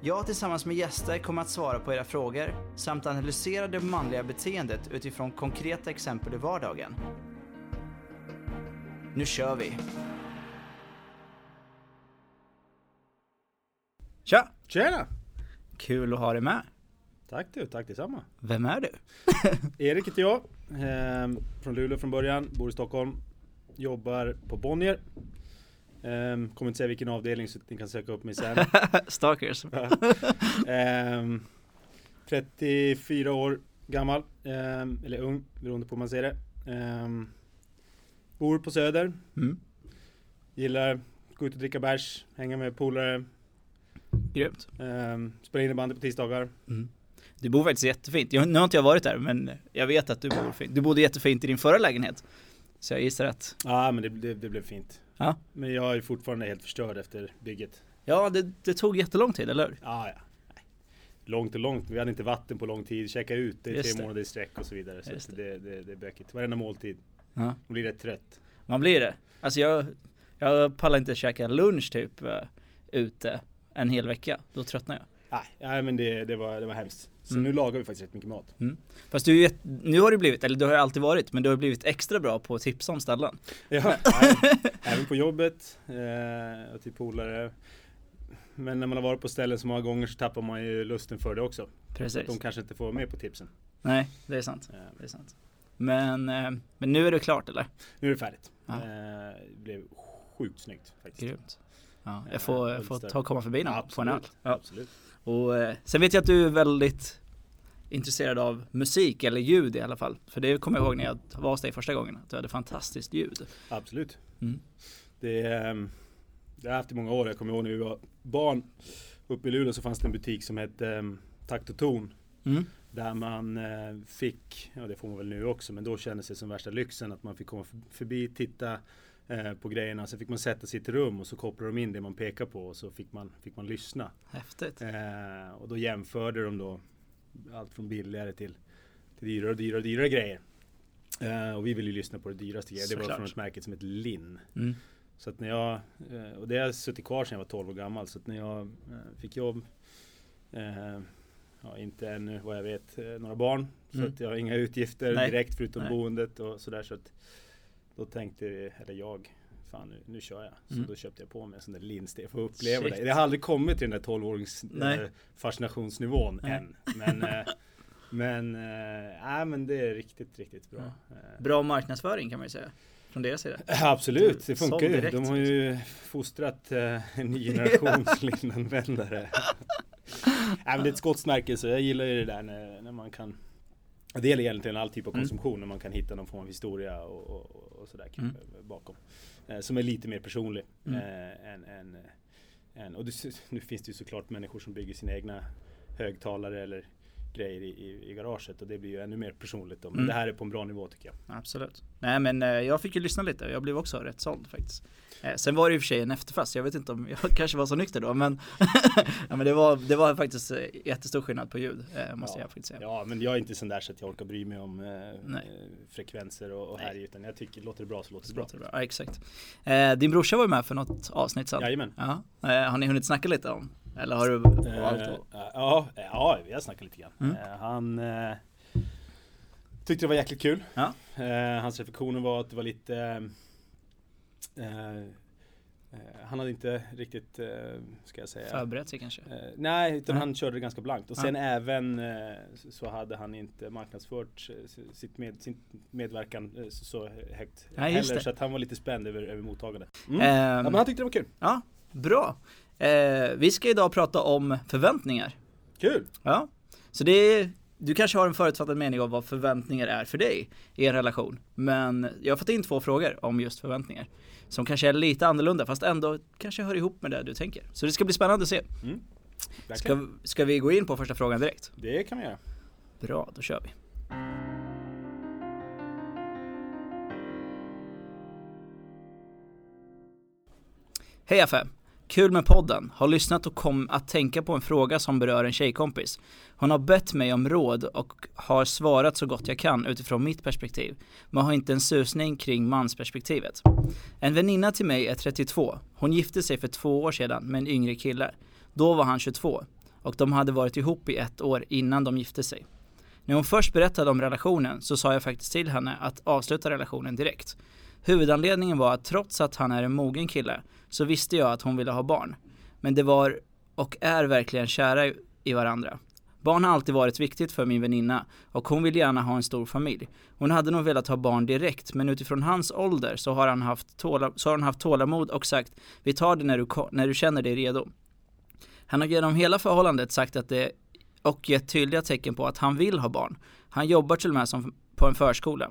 Jag tillsammans med gäster kommer att svara på era frågor samt analysera det manliga beteendet utifrån konkreta exempel i vardagen. Nu kör vi! Tja! Tjena! Kul att ha dig med. Tack du, tack detsamma. Vem är du? Erik heter jag. Eh, från Luleå från början, bor i Stockholm. Jobbar på Bonnier. Eh, kommer inte säga vilken avdelning så att ni kan söka upp mig sen. Stalkers. Ja. Eh, 34 år gammal. Eh, eller ung, beroende på hur man ser det. Bor på Söder. Mm. Gillar gå ut och dricka bärs, hänga med polare. Grymt. Spela innebandy på tisdagar. Mm. Du bor faktiskt jättefint. Jag, nu har inte jag varit där men jag vet att du bor fint. Du bodde jättefint i din förra lägenhet. Så jag gissar att... Ja men det, det, det blev fint. Ja. Men jag är fortfarande helt förstörd efter bygget. Ja, det, det tog jättelång tid, eller hur? Ja, ja. Nej. Långt och långt. Vi hade inte vatten på lång tid. Käka ute i tre det. månader i sträck och så vidare. Så Just det, det, det är bökigt. Varenda måltid. Ja. Man blir rätt trött. Man blir det. Alltså jag, jag pallar inte käka lunch typ uh, ute en hel vecka. Då tröttnar jag. Nej, nej men det, det, var, det var hemskt. Så Mm. nu lagar vi faktiskt rätt mycket mat. Fast du är nu har du blivit, eller du har ju alltid varit, men du har blivit extra bra på att tipsa om ställen. Ja, även på jobbet eh, och till polare. Men när man har varit på ställen så många gånger så tappar man ju lusten för det också. Precis. De kanske inte får med på tipsen. Nej, det är sant. Eh, Det är sant. Men, eh, men nu är det klart eller? nu är det färdigt. Ja. Eh, det blev sjukt snyggt faktiskt. Grymt. Ja, Ja, jag får, jag får ta och komma förbi någon Ja, på en öl. Ja. Absolut. Och eh, sen vet jag att du är väldigt intresserad av musik eller ljud i alla fall. För det kommer jag ihåg när jag var hos dig första gången. Att du hade fantastiskt ljud. Absolut. Mm. Det, ehm, det har jag haft i många år. Jag kommer ihåg när vi var barn. Uppe i Luleå så fanns det en butik som hette um, Takt och ton. Mm. Där man eh, fick, ja det får man väl nu också, men då kändes det som värsta lyxen att man fick komma förbi, titta eh, på grejerna. Sen fick man sätta ett rum och så kopplade de in det man pekar på och så fick man, fick man lyssna. Häftigt. Eh, och då jämförde de då allt från billigare till, till dyrare och dyrare och dyrare grejer. Eh, och vi ville ju lyssna på det dyraste grejer. Det var från ett märke som heter Linn. Mm. Så att när jag, eh, och det har suttit kvar sedan jag var 12 år gammal. Så att när jag eh, fick jobb, eh, ja, inte ännu vad jag vet, några barn. Så Mm. att jag har inga utgifter Nej. direkt förutom Nej. boendet och sådär. Så att då tänkte, vi- eller jag, fan nu, nu kör jag. Så Mm. då köpte jag på mig en sån där linste för att uppleva Shit. det. Det har aldrig kommit till den där 12-årings Nej. eh, fascinationsnivån Nej. än. Men, eh, men, äh, men det är riktigt, riktigt bra. Eh, Bra marknadsföring kan man ju säga. Från deras sida. Absolut, det funkar ju. De har ju fostrat en ny generations linanvändare. Men det är ett skottsmärke så jag gillar ju det där när, när man kan Det gäller egentligen all typ av Mm. konsumtion när man kan hitta någon form av historia och, och, och sådär Mm. bakom. Eh, som är lite mer personlig. Mm. Eh, än, än, eh, än, och det, nu finns det ju såklart människor som bygger sina egna högtalare eller grejer i, i, i garaget och det blir ju ännu mer personligt då. Men Mm. det här är på en bra nivå tycker jag. Absolut. Nej men eh, jag fick ju lyssna lite och jag blev också rätt såld faktiskt. Eh, sen var det i och för sig en efterfest, jag vet inte om jag kanske var så nykter då men, ja, men det, var, det var faktiskt eh, jättestor skillnad på ljud eh, måste Ja. jag faktiskt säga. Ja, men jag är inte sån där så att jag orkar bry mig om eh, Nej. eh, frekvenser och, och Nej. här utan jag tycker låter det bra så låter det bra. låter det bra. Ja, exakt. Din brorsa var ju med för något avsnitt sen. Jajamän. Ja. Har ni hunnit snacka lite om? Eller har du Eh, valt eh, att- ja, ja, vi har snackat lite grann. Mm. Eh, han eh, tyckte det var jäkligt kul. Ja. Eh, hans reflektioner var att det var lite eh, eh, han hade inte riktigt, eh, ska jag säga förberett sig kanske? Eh, nej, utan Nej. han körde det ganska blankt. Och sen även eh, så- hade han inte marknadsfört eh, sitt med, sin medverkan eh, så- högt just heller. Så att han var lite spänd över, över mottagandet. Mm. Ehm, ja, men han tyckte det var kul. ja, bra. Eh, vi ska idag prata om förväntningar. Kul! Ja. Så det är, du kanske har en förutfattad mening om vad förväntningar är för dig i en relation. Men jag har fått in två frågor om just förväntningar. Som kanske är lite annorlunda fast ändå kanske hör ihop med det du tänker. Så det ska bli spännande att se. Mm. Ska, ska vi gå in på första frågan direkt? Det kan vi göra. Bra, då kör vi. Hej Affe! Kul med podden. Har lyssnat och kom att tänka på en fråga som berör en tjejkompis. Hon har bett mig om råd och har svarat så gott jag kan utifrån mitt perspektiv, men har inte en susning kring mansperspektivet. En väninna till mig är 32. Hon gifte sig för två år sedan med en yngre kille. Då var han 22 och de hade varit ihop i ett år innan de gifte sig. När hon först berättade om relationen så sa jag faktiskt till henne att avsluta relationen direkt. Huvudanledningen var att trots att han är en mogen kille så visste jag att hon ville ha barn. Men det var och är verkligen kära i varandra. Barn har alltid varit viktigt för min väninna och hon vill gärna ha en stor familj. Hon hade nog velat ha barn direkt men utifrån hans ålder så har han haft, tåla, så har han haft tålamod och sagt vi tar det när du, när du känner dig redo. Han har genom hela förhållandet sagt att det och gett tydliga tecken på att han vill ha barn. Han jobbar till och med som på en förskola.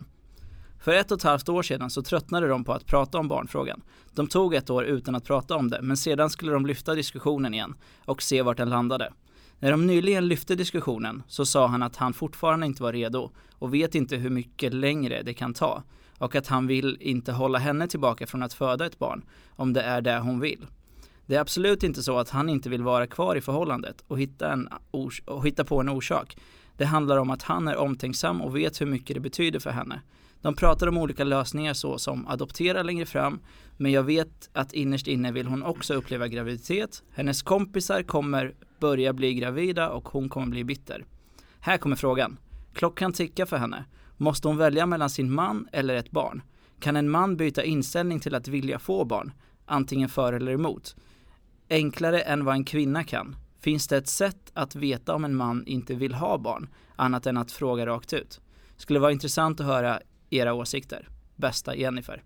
För ett och ett halvt år sedan så tröttnade de på att prata om barnfrågan. De tog ett år utan att prata om det, men sedan skulle de lyfta diskussionen igen och se vart den landade. När de nyligen lyfte diskussionen så sa han att han fortfarande inte var redo och vet inte hur mycket längre det kan ta och att han vill inte hålla henne tillbaka från att föda ett barn om det är det hon vill. Det är absolut inte så att han inte vill vara kvar i förhållandet och hitta, en och hitta på en orsak. Det handlar om att han är omtänksam och vet hur mycket det betyder för henne. De pratar om olika lösningar så som adoptera längre fram, men jag vet att innerst inne vill hon också uppleva graviditet. Hennes kompisar kommer börja bli gravida och hon kommer bli bitter. Här kommer frågan. Klockan tickar för henne. Måste hon välja mellan sin man eller ett barn? Kan en man byta inställning till att vilja få barn? Antingen för eller emot? Enklare än vad en kvinna kan. Finns det ett sätt att veta om en man inte vill ha barn, annat än att fråga rakt ut? Skulle vara intressant att höra era åsikter. Bästa Jennifer.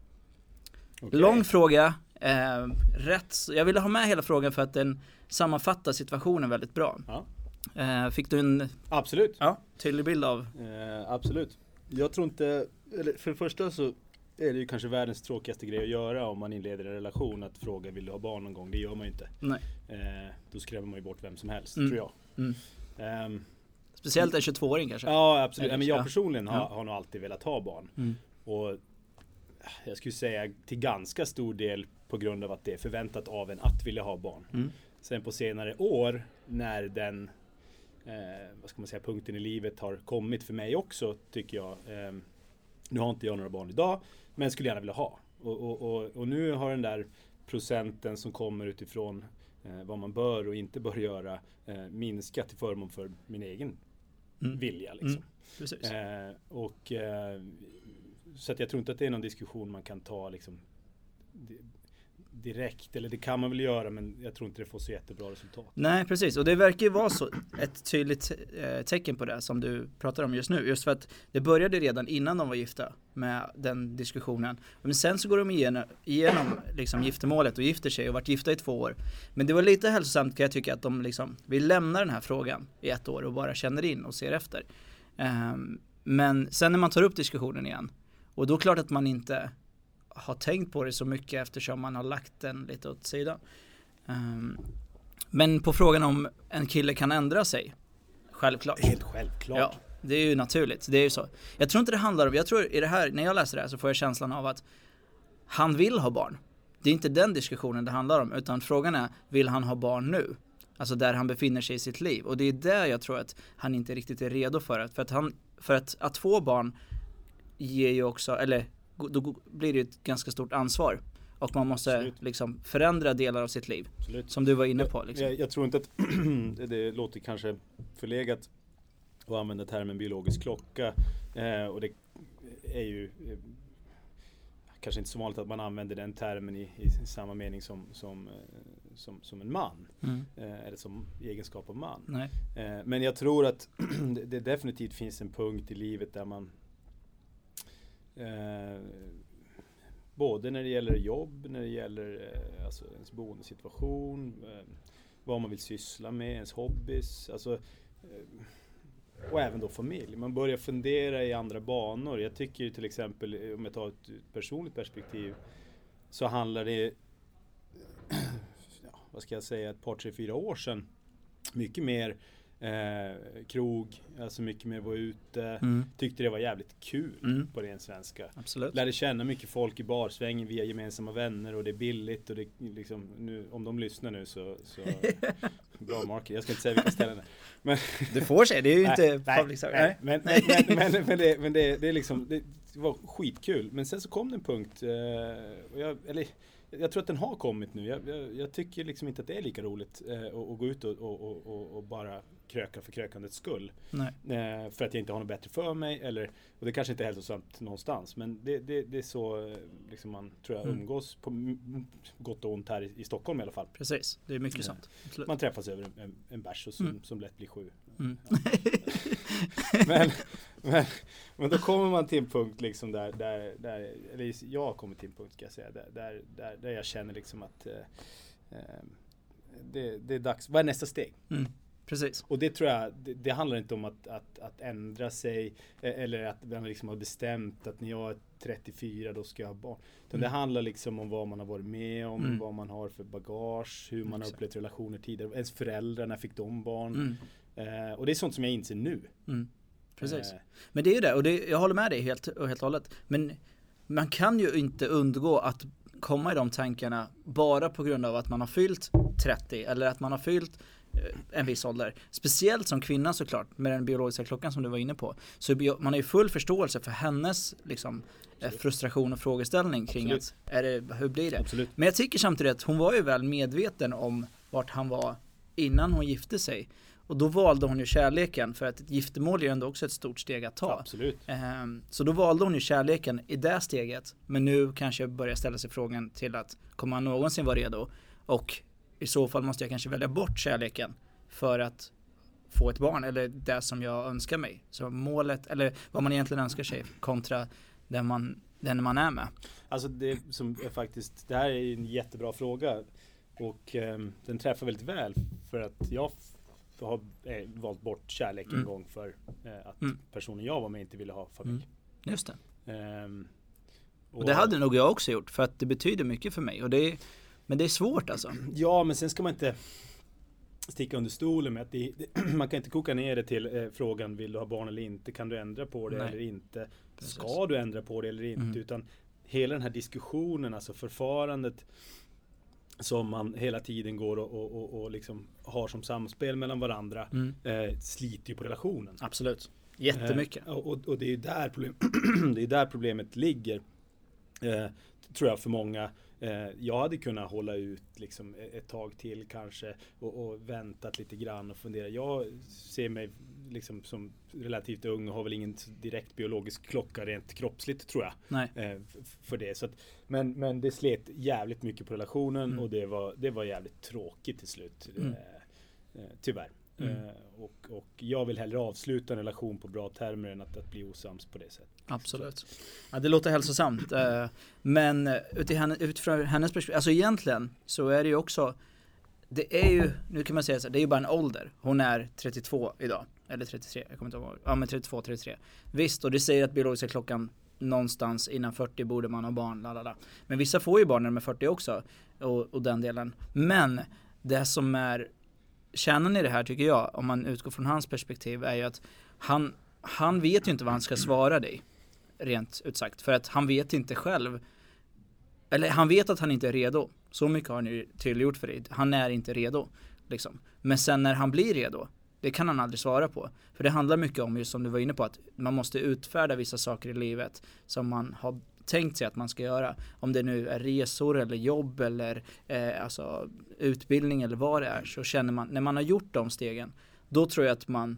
Okay. Lång fråga, eh, rätt. Jag ville ha med hela frågan för att den sammanfattar situationen väldigt bra. Ja. Eh, fick du en Absolut. Ja, tydlig bild av? Eh, absolut. Jag tror inte, eller för det första så är det ju kanske världens tråkigaste grej att göra om man inleder en relation att fråga vill du ha barn någon gång? Det gör man ju inte. Nej. Eh, då skrämmer man ju bort vem som helst, mm. tror jag. Mm. Speciellt en 22-åring kanske? Ja absolut, men jag personligen har, har nog alltid velat ha barn. Mm. Och jag skulle säga till ganska stor del på grund av att det är förväntat av en att vilja ha barn. Mm. Sen på senare år när den eh, vad ska man säga, punkten i livet har kommit för mig också tycker jag. Eh, nu har inte jag några barn idag men skulle gärna vilja ha. Och, och, och, och nu har den där procenten som kommer utifrån eh, vad man bör och inte bör göra eh, minskat till förmån för min egen mm. vilja. Liksom. Mm. Eh, och, eh, så jag tror inte att det är någon diskussion man kan ta liksom, direkt. Eller det kan man väl göra men jag tror inte det får så jättebra resultat. Nej precis och det verkar ju vara så ett tydligt eh, tecken på det som du pratar om just nu. Just för att det började redan innan de var gifta med den diskussionen. Men sen så går de igenom, igenom liksom giftermålet och gifter sig och varit gifta i två år. Men det var lite hälsosamt kan jag tycka att de liksom vill lämna den här frågan i ett år och bara känner in och ser efter. Ehm, men sen när man tar upp diskussionen igen och då är det klart att man inte har tänkt på det så mycket eftersom man har lagt den lite åt sidan. Um, men på frågan om en kille kan ändra sig, självklart. Helt självklart. Ja, det är ju naturligt. Det är ju så. Jag tror inte det handlar om, jag tror i det här, när jag läser det här så får jag känslan av att han vill ha barn. Det är inte den diskussionen det handlar om, utan frågan är, vill han ha barn nu? Alltså där han befinner sig i sitt liv. Och det är där jag tror att han inte riktigt är redo för det. För att, han, för att, att få barn ger ju också, eller då blir det ett ganska stort ansvar. Och man måste Absolut. liksom förändra delar av sitt liv. Absolut. Som du var inne på. Liksom. Jag, jag, tror inte att det låter kanske förlegat att använda termen biologisk klocka. Eh, och det är ju eh, kanske inte så vanligt att man använder den termen i, i samma mening som, som, eh, som, som en man. Mm. Eh, eller som egenskap av man. Eh, men jag tror att det definitivt finns en punkt i livet där man Eh, både när det gäller jobb, när det gäller eh, alltså ens boendesituation, eh, vad man vill syssla med, ens hobbys. Alltså, eh, och även då familj. Man börjar fundera i andra banor. Jag tycker till exempel, eh, om jag tar ett personligt perspektiv, så handlar det, ja, vad ska jag säga, ett par, tre, fyra år sedan mycket mer Eh, krog, alltså mycket mer var ute. Mm. Tyckte det var jävligt kul Mm. på ren svenska. Absolut. Lärde känna mycket folk i barsvängen via gemensamma vänner och det är billigt och det liksom, nu, om de lyssnar nu så, så bra market. Jag ska inte säga vilka ställen det. Men, Du får se, det är ju inte nej, public service. nej, men, men, men, men, det, men det, det är liksom, det var skitkul. Men sen så kom det en punkt, eh, jag, eller jag tror att den har kommit nu. Jag, jag, jag tycker liksom inte att det är lika roligt eh, att, att gå ut och, och, och, och bara kröka för krökandets skull. Eh, för att jag inte har något bättre för mig. Eller, och det kanske inte är hälsosamt någonstans. Men det, det, det är så eh, liksom man tror jag Mm. umgås på gott och ont här i, i Stockholm i alla fall. Precis, det är mycket Ja. sånt. Absolut. Man träffas över en, en, en bärs som, Mm. som lätt blir sju. Mm. men, men, men då kommer man till en punkt liksom där, där, där eller jag har kommit till en punkt ska jag säga, där, där, där, där jag känner liksom att eh, eh, det, det är dags, vad är nästa steg? Mm. Precis. Och det tror jag, det, det handlar inte om att, att, att ändra sig eh, eller att man liksom har bestämt att när jag är 34 då ska jag ha barn. Utan Mm. det handlar liksom om vad man har varit med om, Mm. vad man har för bagage, hur man har Exakt. upplevt relationer tidigare, ens föräldrar, när fick de barn? Mm. Eh, och det är sånt som jag inser nu. Mm. Precis. Eh, Men det är ju det, och det, jag håller med dig helt och helt och hållet. Men man kan ju inte undgå att komma i de tankarna bara på grund av att man har fyllt 30 eller att man har fyllt en viss ålder. Speciellt som kvinna såklart, med den biologiska klockan som du var inne på. Så man har ju full förståelse för hennes liksom, eh, Absolut. frustration och frågeställning kring Absolut. att, är det, hur blir det? Absolut. Men jag tycker samtidigt att hon var ju väl medveten om vart han var innan hon gifte sig. Och då valde hon ju kärleken för att ett giftermål är ju ändå också ett stort steg att ta. Absolut. Ehm, Så då valde hon ju kärleken i det steget. Men nu kanske börjar ställa sig frågan till att kommer han någonsin vara redo? Och i så fall måste jag kanske välja bort kärleken för att få ett barn eller det som jag önskar mig. Så målet, eller vad man egentligen önskar sig kontra den man, den man är med. Alltså det som är faktiskt, det här är en jättebra fråga. Och ehm, den träffar väldigt väl. För att jag har eh, valt bort kärlek en Mm. gång för eh, att Mm. personen jag var med inte ville ha familj. Just det. Ehm, Och det hade nog jag också gjort för att det betyder mycket för mig. Och det men det är svårt alltså. Ja, men sen ska man inte sticka under stolen med att det, det, man kan inte koka ner det till eh, frågan vill du ha barn eller inte? Kan du ändra på det Nej. eller inte? Precis. Ska du ändra på det eller inte? Mm. Utan hela den här diskussionen, alltså förfarandet som man hela tiden går och, och, och, och liksom har som samspel mellan varandra Mm. eh, sliter ju på relationen. Absolut. Jättemycket. Eh, och, och det är där, problem, det är där problemet ligger. Eh, tror jag för många. Eh, jag hade kunnat hålla ut liksom e- ett tag till kanske och, och väntat lite grann och fundera. Jag ser mig liksom som relativt ung och har väl ingen direkt biologisk klocka rent kroppsligt tror jag. Nej. Eh, för det. Så att, men, men det slet jävligt mycket på relationen Mm. och det var, det var jävligt tråkigt till slut. Mm. Eh, eh, tyvärr. Mm. Och, och jag vill hellre avsluta en relation på bra termer än att, att bli osams på det sättet. Absolut. Ja, det låter hälsosamt. Eh, men utifrån hennes perspektiv, alltså egentligen så är det ju också Det är ju, nu kan man säga så här, det är ju bara en ålder. Hon är 32 idag. Eller 33, jag kommer inte ihåg. Ja men 32, 33. Visst, och det säger att biologiska klockan någonstans innan 40 borde man ha barn, lalala. Men vissa får ju barn när de är 40 också. Och, och den delen. Men det som är kärnan i det här tycker jag, om man utgår från hans perspektiv, är ju att han, han vet ju inte vad han ska svara dig. Rent ut sagt. För att han vet inte själv. Eller han vet att han inte är redo. Så mycket har han ju tydliggjort för dig. Han är inte redo. Liksom. Men sen när han blir redo, det kan han aldrig svara på. För det handlar mycket om, just som du var inne på, att man måste utfärda vissa saker i livet som man har tänkt sig att man ska göra. Om det nu är resor eller jobb eller eh, alltså utbildning eller vad det är. Så känner man, när man har gjort de stegen, då tror jag att man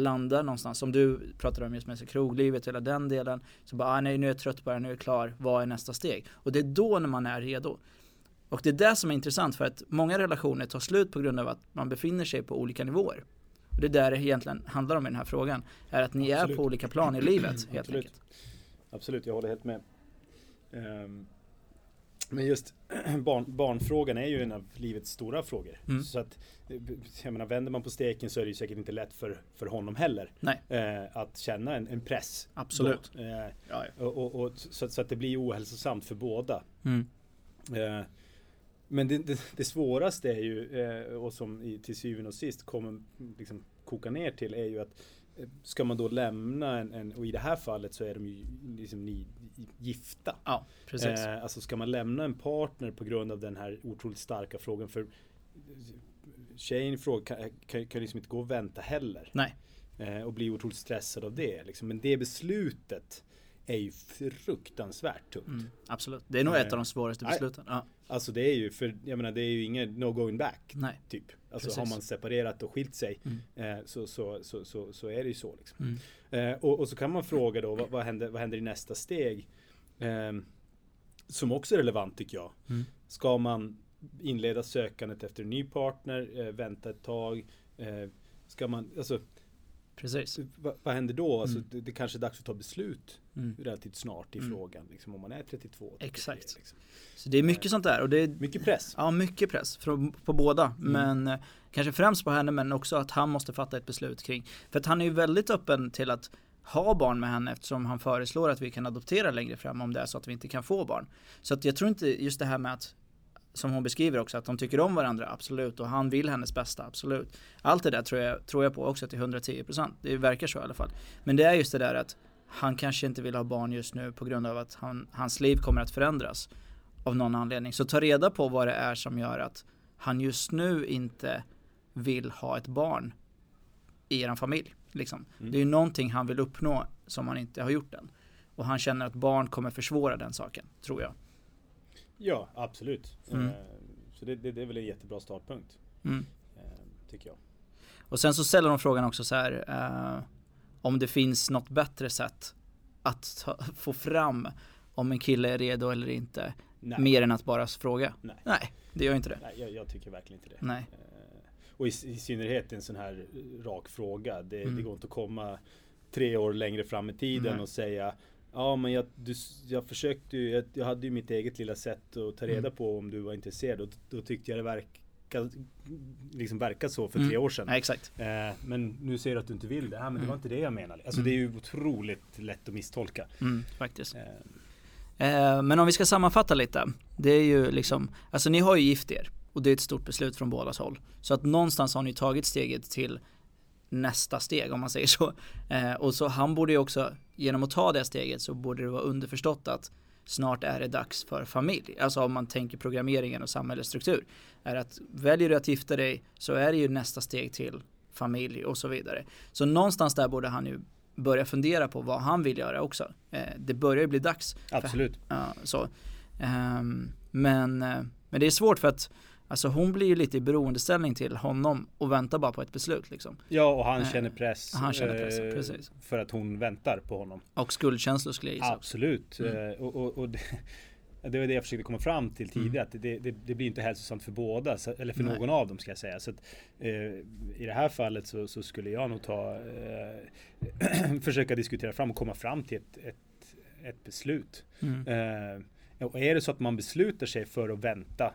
landar någonstans. Som du pratade om just med kroglivet, hela den delen. Så bara, ah, nej nu är jag trött på det, nu är jag klar, vad är nästa steg? Och det är då när man är redo. Och det är det som är intressant för att många relationer tar slut på grund av att man befinner sig på olika nivåer. Och det är där det egentligen handlar om i den här frågan. Är att ni Absolut. är på olika plan i livet helt Absolut. enkelt. Absolut, jag håller helt med. Ehm, men just barn, barnfrågan är ju en av livets stora frågor. Mm. Så att, jag menar, vänder man på steken så är det ju säkert inte lätt för, för honom heller. Eh, att känna en, en press. Absolut. Eh, Ja, ja. och, och, och, så, så att det blir ohälsosamt för båda. Mm. Eh, men det, det, det svåraste är ju, eh, och som i, till syvende och sist kommer liksom kokar ner till är ju att Ska man då lämna en, en och i det här fallet så är de ju liksom ni, gifta. Ja, precis. Eh, alltså ska man lämna en partner på grund av den här otroligt starka frågan för Tjejen fråga kan, kan, kan liksom inte gå och vänta heller. Nej. Eh, och bli otroligt stressad av det. Liksom. Men det beslutet är ju fruktansvärt tungt. Mm, absolut. Det är nog ett av de svåraste besluten. Ja. Alltså det är ju, för jag menar det är ju inget no going back. Nej. Typ. Alltså Precis. har man separerat och skilt sig mm. eh, så, så, så, så, så är det ju så. Liksom. Mm. Eh, och, och, så kan man fråga då, vad, vad, händer, vad händer i nästa steg? Eh, som också är relevant tycker jag. Mm. Ska man inleda sökandet efter en ny partner, eh, vänta ett tag? Eh, ska man, alltså Precis. Vad, vad händer då? Alltså, mm. det, det kanske är dags att ta beslut mm. relativt snart i mm. frågan. Liksom, om man är 32. 33, Exakt. Liksom. Så det är mycket eh, sånt där. Och det är, mycket press. Ja, mycket press. Från, på båda. Mm. Men eh, kanske främst på henne men också att han måste fatta ett beslut kring. För att han är ju väldigt öppen till att ha barn med henne eftersom han föreslår att vi kan adoptera längre fram om det är så att vi inte kan få barn. Så att jag tror inte just det här med att som hon beskriver också, att de tycker om varandra, absolut. Och han vill hennes bästa, absolut. Allt det där tror jag, tror jag på också till 110%. Det verkar så i alla fall. Men det är just det där att han kanske inte vill ha barn just nu på grund av att han, hans liv kommer att förändras av någon anledning. Så ta reda på vad det är som gör att han just nu inte vill ha ett barn i er familj. Liksom. Mm. Det är ju någonting han vill uppnå som han inte har gjort än. Och han känner att barn kommer försvåra den saken, tror jag. Ja, absolut. Mm. Eh, så det, det, det, är väl en jättebra startpunkt. Mm. Eh, tycker jag. Och sen så ställer de frågan också så här. Eh, om det finns något bättre sätt att ta, få fram om en kille är redo eller inte. Nej. Mer än att bara fråga. Nej, Nej det gör inte det. Nej, jag, jag, tycker verkligen inte det. Nej. och i, i synnerhet en sån här rak fråga. Det, mm. det går inte att komma tre år längre fram i tiden mm. och säga Ja men jag, du, jag försökte ju, jag, jag, hade ju mitt eget lilla sätt att ta reda mm. på om du var intresserad och då tyckte jag det verkade liksom verkat så för mm. tre år sedan. Ja, exakt. Eh, men nu ser du att du inte vill det. Ja, men mm. det var inte det jag menade. Alltså det är ju otroligt lätt att misstolka. Mm, faktiskt. Eh. Eh, men om vi ska sammanfatta lite. Det är ju liksom, alltså ni har ju gift er och det är ett stort beslut från bådas håll. Så att någonstans har ni tagit steget till nästa steg om man säger så. Eh, och så han borde ju också, genom att ta det steget så borde det vara underförstått att snart är det dags för familj. Alltså om man tänker programmeringen och samhällets struktur. Är att väljer du att gifta dig så är det ju nästa steg till familj och så vidare. Så någonstans där borde han ju börja fundera på vad han vill göra också. Eh, det börjar ju bli dags. Absolut. För, ja, så. Men, eh, men det är svårt för att Alltså hon blir ju lite i beroendeställning till honom och väntar bara på ett beslut liksom. Ja och han eh, känner press. Han känner press, eh, precis. För att hon väntar på honom. Och skuldkänslor skulle jag gissa. Absolut. Mm. Eh, och, och, och det, det var det jag försökte komma fram till tidigare. Mm. Att det, det, det, blir inte hälsosamt för båda. eller för Nej. någon av dem ska jag säga. Så att, eh, I det här fallet så, så, skulle jag nog ta försöka diskutera fram och komma fram till ett, ett, ett beslut. Mm. Och är det så att man beslutar sig för att vänta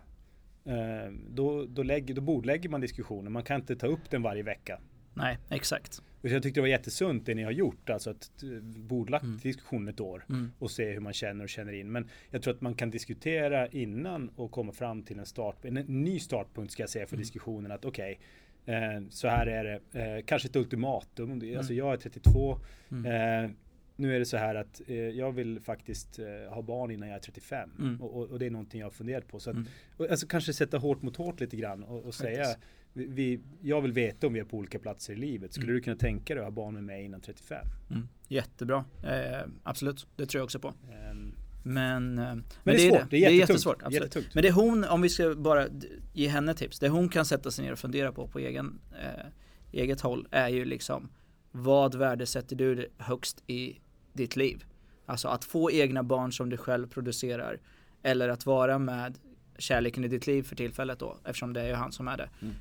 då, då, lägger, då bordlägger man diskussionen. Man kan inte ta upp den varje vecka. Nej, exakt. jag tyckte det var jättesunt det ni har gjort, alltså att eh, bordlagt mm. diskussionen ett år mm. och se hur man känner och känner in. Men jag tror att man kan diskutera innan och komma fram till en start, en ny startpunkt ska jag säga för mm. diskussionen att okej, okay, eh, så här är det, eh, kanske ett ultimatum. Alltså mm. jag är 32, mm. Eh, nu är det så här att eh, jag vill faktiskt eh, ha barn innan jag är 35 mm. och, och, och, det är någonting jag har funderat på. Så att, mm. och, alltså kanske sätta hårt mot hårt lite grann och, och säga vi, vi, jag vill veta om vi är på olika platser i livet. Skulle mm. du kunna tänka dig att ha barn med mig innan 35? Mm. Jättebra, eh, absolut. Det tror jag också på. Um, men, men, men, det är svårt, det. det är, det är jättesvårt. Absolut. Men det hon, om vi ska bara ge henne tips, det hon kan sätta sig ner och fundera på på egen, eh, eget håll är ju liksom vad värdesätter du högst i ditt liv. Alltså att få egna barn som du själv producerar. Eller att vara med kärleken i ditt liv för tillfället då, eftersom det är ju han som är det. Mm.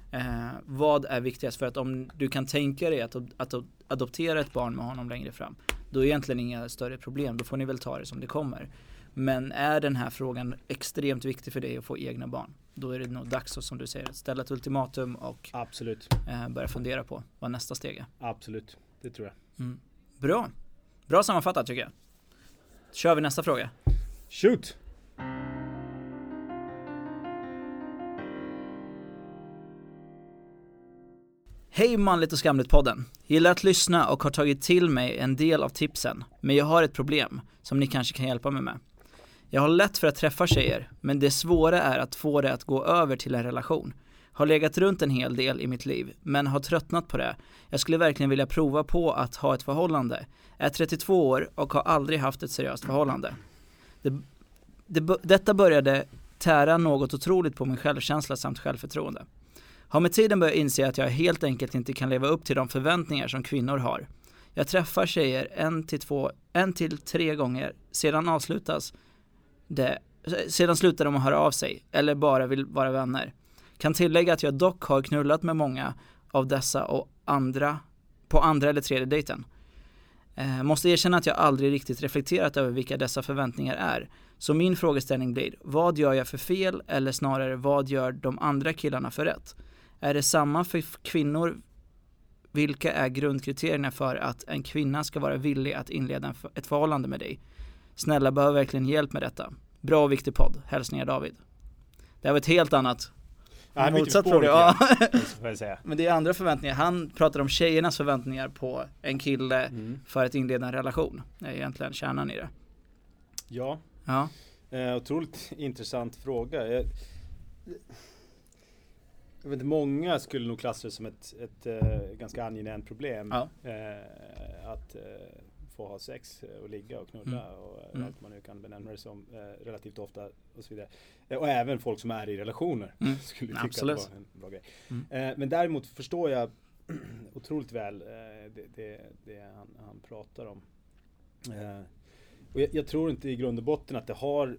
Eh, vad är viktigast? För att om du kan tänka dig att, att, adoptera ett barn med honom längre fram, då är egentligen inga större problem. Då får ni väl ta det som det kommer. Men är den här frågan extremt viktig för dig att få egna barn, då är det nog dags att, som du säger, ställa ett ultimatum och Absolut. Eh, börja fundera på vad nästa steg är. Absolut, det tror jag. Mm. Bra. Bra sammanfattat tycker jag. Kör vi nästa fråga. Shoot! Hej Manligt och Skamligt-podden. Gillar att lyssna och har tagit till mig en del av tipsen, men jag har ett problem som ni kanske kan hjälpa mig med. Jag har lätt för att träffa tjejer, men det svåra är att få det att gå över till en relation. Har legat runt en hel del i mitt liv, men har tröttnat på det. Jag skulle verkligen vilja prova på att ha ett förhållande. Är 32 år och har aldrig haft ett seriöst förhållande. Det, det, detta började tära något otroligt på min självkänsla samt självförtroende. Har med tiden börjat inse att jag helt enkelt inte kan leva upp till de förväntningar som kvinnor har. Jag träffar tjejer en till två, en till tre gånger, sedan avslutas det, sedan slutar de att höra av sig, eller bara vill vara vänner. Kan tillägga att jag dock har knullat med många av dessa och andra på andra eller tredje dejten. Eh, måste erkänna att jag aldrig riktigt reflekterat över vilka dessa förväntningar är. Så min frågeställning blir, vad gör jag för fel eller snarare vad gör de andra killarna för rätt? Är det samma för kvinnor? Vilka är grundkriterierna för att en kvinna ska vara villig att inleda ett förhållande med dig? Snälla, behöver verkligen hjälp med detta. Bra och viktig podd. Hälsningar David. Det här var ett helt annat Ja, motsatt fråga. Ja. Ja. Men det är andra förväntningar. Han pratar om tjejernas förväntningar på en kille mm. för att inleda en relation. Det är egentligen kärnan i det. Ja. ja. Eh, otroligt intressant fråga. Jag, jag vet, många skulle nog klassa det som ett, ett, ett uh, ganska angenämt problem. Ja. Uh, att uh, få ha sex och ligga och knulla mm. och mm. allt man nu kan benämna det som relativt ofta och så vidare. och även folk som är i relationer mm. skulle tycka Absolut. det var en bra grej. Mm. men däremot förstår jag otroligt väl det, det, det han, han, pratar om. och jag, jag, tror inte i grund och botten att det har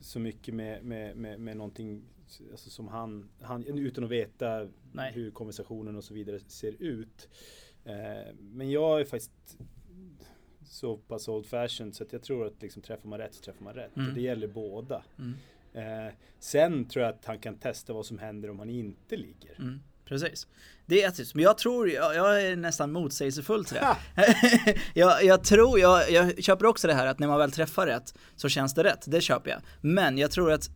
så mycket med, med, med, med någonting alltså som han, han, utan att veta Nej. hur konversationen och så vidare ser ut. Eh, men jag är faktiskt så pass old fashioned så att jag tror att liksom, träffar man rätt så träffar man rätt. Mm. Det gäller båda. Mm. Eh, sen tror jag att han kan testa vad som händer om han inte ligger. Mm. Precis. Det är ett men jag tror, jag, jag är nästan motsägelsefull till det. jag, jag tror, jag, jag köper också det här att när man väl träffar rätt så känns det rätt, det köper jag. Men jag tror att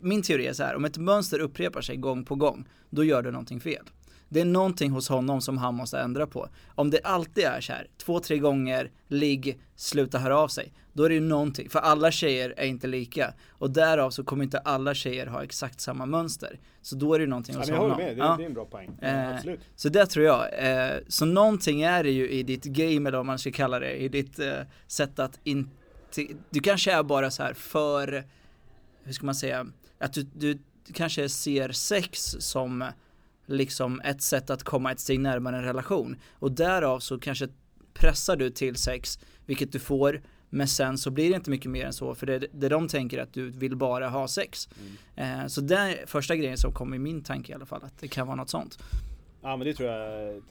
min teori är så här, om ett mönster upprepar sig gång på gång, då gör du någonting fel. Det är någonting hos honom som han måste ändra på. Om det alltid är så här, två, tre gånger, ligg, sluta höra av sig. Då är det ju någonting, för alla tjejer är inte lika. Och därav så kommer inte alla tjejer ha exakt samma mönster. Så då är det ju någonting hos ja, honom. Jag håller med, det, ja. det är en bra poäng. Eh, absolut. Så det tror jag. Eh, så någonting är det ju i ditt game, eller vad man ska kalla det, i ditt eh, sätt att inte... Du kanske är bara så här för, hur ska man säga, att du, du kanske ser sex som liksom ett sätt att komma ett steg närmare en relation och därav så kanske pressar du till sex, vilket du får, men sen så blir det inte mycket mer än så för det, det de tänker att du vill bara ha sex. Mm. Eh, så det är första grejen som kom i min tanke i alla fall, att det kan vara något sånt. Ja men det tror jag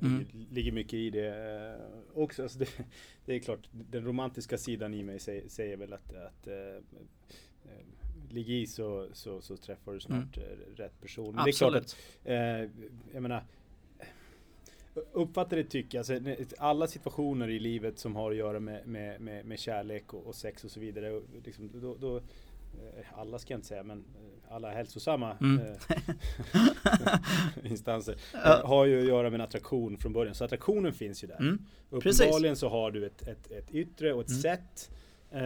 det mm. ligger mycket i det eh, också. Alltså det, det, är klart, den romantiska sidan i mig säger, säger väl att, att eh, ligg i så, så, så träffar du snart mm. rätt person. Men Absolut. det är klart att, eh, jag menar, uppfattar det tycker jag, alltså, alla situationer i livet som har att göra med, med, med, med kärlek och, och, sex och så vidare, liksom, då, då, eh, alla ska jag inte säga, men eh, alla hälsosamma mm. instanser ja. har ju att göra med en attraktion från början. Så attraktionen finns ju där. Mm. Uppenbarligen så har du ett, ett, ett yttre och ett mm. sätt eh,